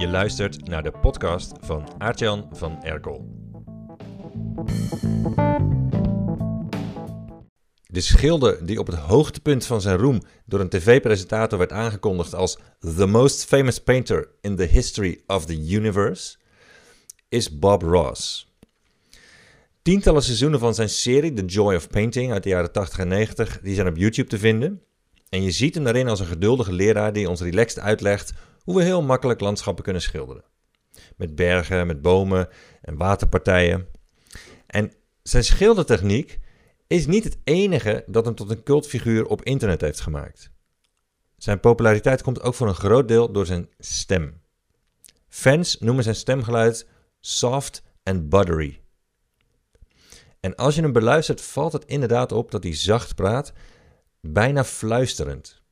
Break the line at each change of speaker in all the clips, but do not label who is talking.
Je luistert naar de podcast van Aartjan van Erkel. De schilder die op het hoogtepunt van zijn roem door een tv-presentator werd aangekondigd als the most famous painter in the history of the universe, is Bob Ross. Tientallen seizoenen van zijn serie The Joy of Painting uit de jaren 80 en 90 die zijn op YouTube te vinden. En je ziet hem daarin als een geduldige leraar die ons relaxed uitlegt hoe we heel makkelijk landschappen kunnen schilderen. Met bergen, met bomen en waterpartijen. En zijn schildertechniek is niet het enige dat hem tot een cultfiguur op internet heeft gemaakt. Zijn populariteit komt ook voor een groot deel door zijn stem. Fans noemen zijn stemgeluid soft en buttery. En als je hem beluistert, valt het inderdaad op dat hij zacht praat, bijna fluisterend.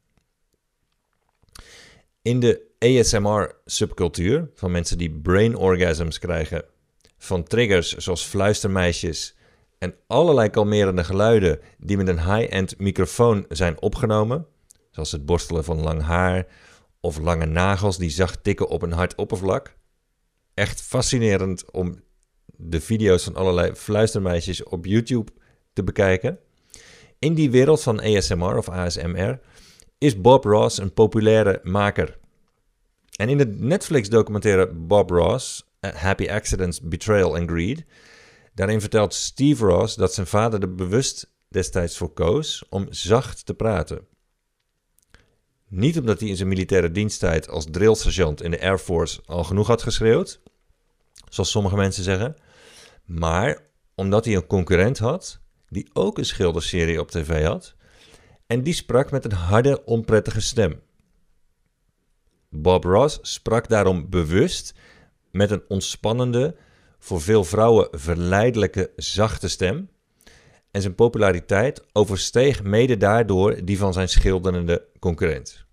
In de ASMR-subcultuur van mensen die brain orgasms krijgen van triggers zoals fluistermeisjes en allerlei kalmerende geluiden die met een high-end microfoon zijn opgenomen, zoals het borstelen van lang haar of lange nagels die zacht tikken op een hard oppervlak. Echt fascinerend om de video's van allerlei fluistermeisjes op YouTube te bekijken. In die wereld van ASMR of ASMR is Bob Ross een populaire maker. En in de Netflix-documentaire Bob Ross, Happy Accidents, Betrayal and Greed, daarin vertelt Steve Ross dat zijn vader er bewust destijds voor koos om zacht te praten. Niet omdat hij in zijn militaire diensttijd als drillsergeant in de Air Force al genoeg had geschreeuwd, zoals sommige mensen zeggen, maar omdat hij een concurrent had die ook een schilderserie op tv had en die sprak met een harde, onprettige stem. Bob Ross sprak daarom bewust met een ontspannende, voor veel vrouwen verleidelijke, zachte stem. En zijn populariteit oversteeg mede daardoor die van zijn schilderende concurrent.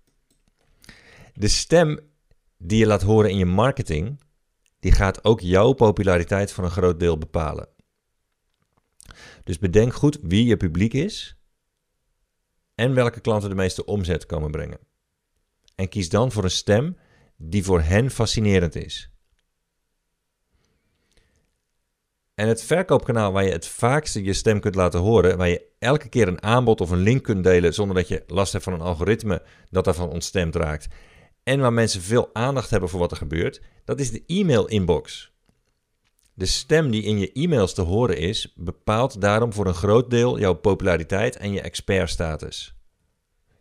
De stem die je laat horen in je marketing, die gaat ook jouw populariteit voor een groot deel bepalen. Dus bedenk goed wie je publiek is en welke klanten de meeste omzet komen brengen. En kies dan voor een stem die voor hen fascinerend is. En het verkoopkanaal waar je het vaakste je stem kunt laten horen, waar je elke keer een aanbod of een link kunt delen zonder dat je last hebt van een algoritme dat daarvan ontstemd raakt. En waar mensen veel aandacht hebben voor wat er gebeurt, dat is de e-mail inbox. De stem die in je e-mails te horen is, bepaalt daarom voor een groot deel jouw populariteit en je expertstatus.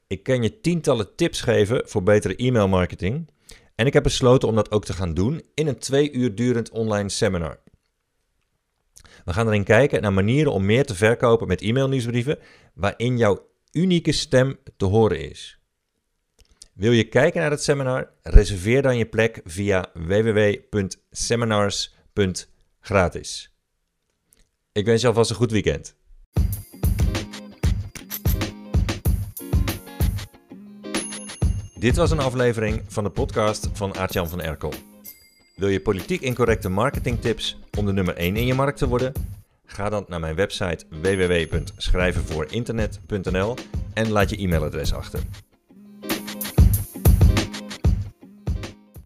Ik kan je tientallen tips geven voor betere e-mailmarketing en ik heb besloten om dat ook te gaan doen in een twee uur durend online seminar. We gaan erin kijken naar manieren om meer te verkopen met e-mailnieuwsbrieven waarin jouw unieke stem te horen is. Wil je kijken naar het seminar? Reserveer dan je plek via www.seminars.gratis. Ik wens je alvast een goed weekend. Dit was een aflevering van de podcast van Aartjan van Erkel. Wil je politiek incorrecte marketingtips om de nummer 1 in je markt te worden? Ga dan naar mijn website www.schrijvenvoorinternet.nl en laat je e-mailadres achter.